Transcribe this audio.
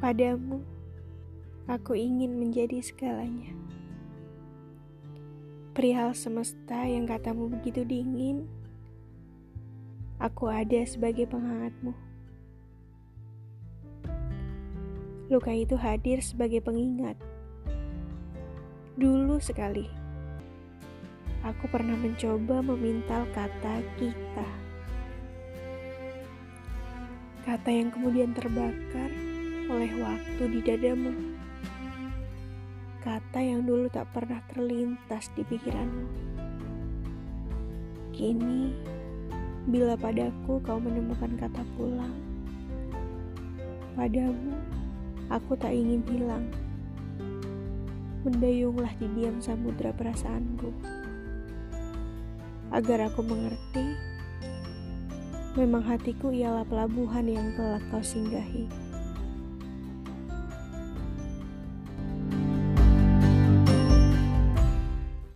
Padamu, aku ingin menjadi segalanya. Perihal semesta yang katamu begitu dingin, aku ada sebagai penghangatmu. Luka itu hadir sebagai pengingat. Dulu sekali, aku pernah mencoba memintal kata kita. Kata yang kemudian terbakar oleh waktu di dadamu. Kata yang dulu tak pernah terlintas di pikiranmu. Kini, bila padaku kau menemukan kata pulang, padamu aku tak ingin hilang. Mendayunglah di diam samudra perasaanku. Agar aku mengerti, memang hatiku ialah pelabuhan yang kelak kau singgahi.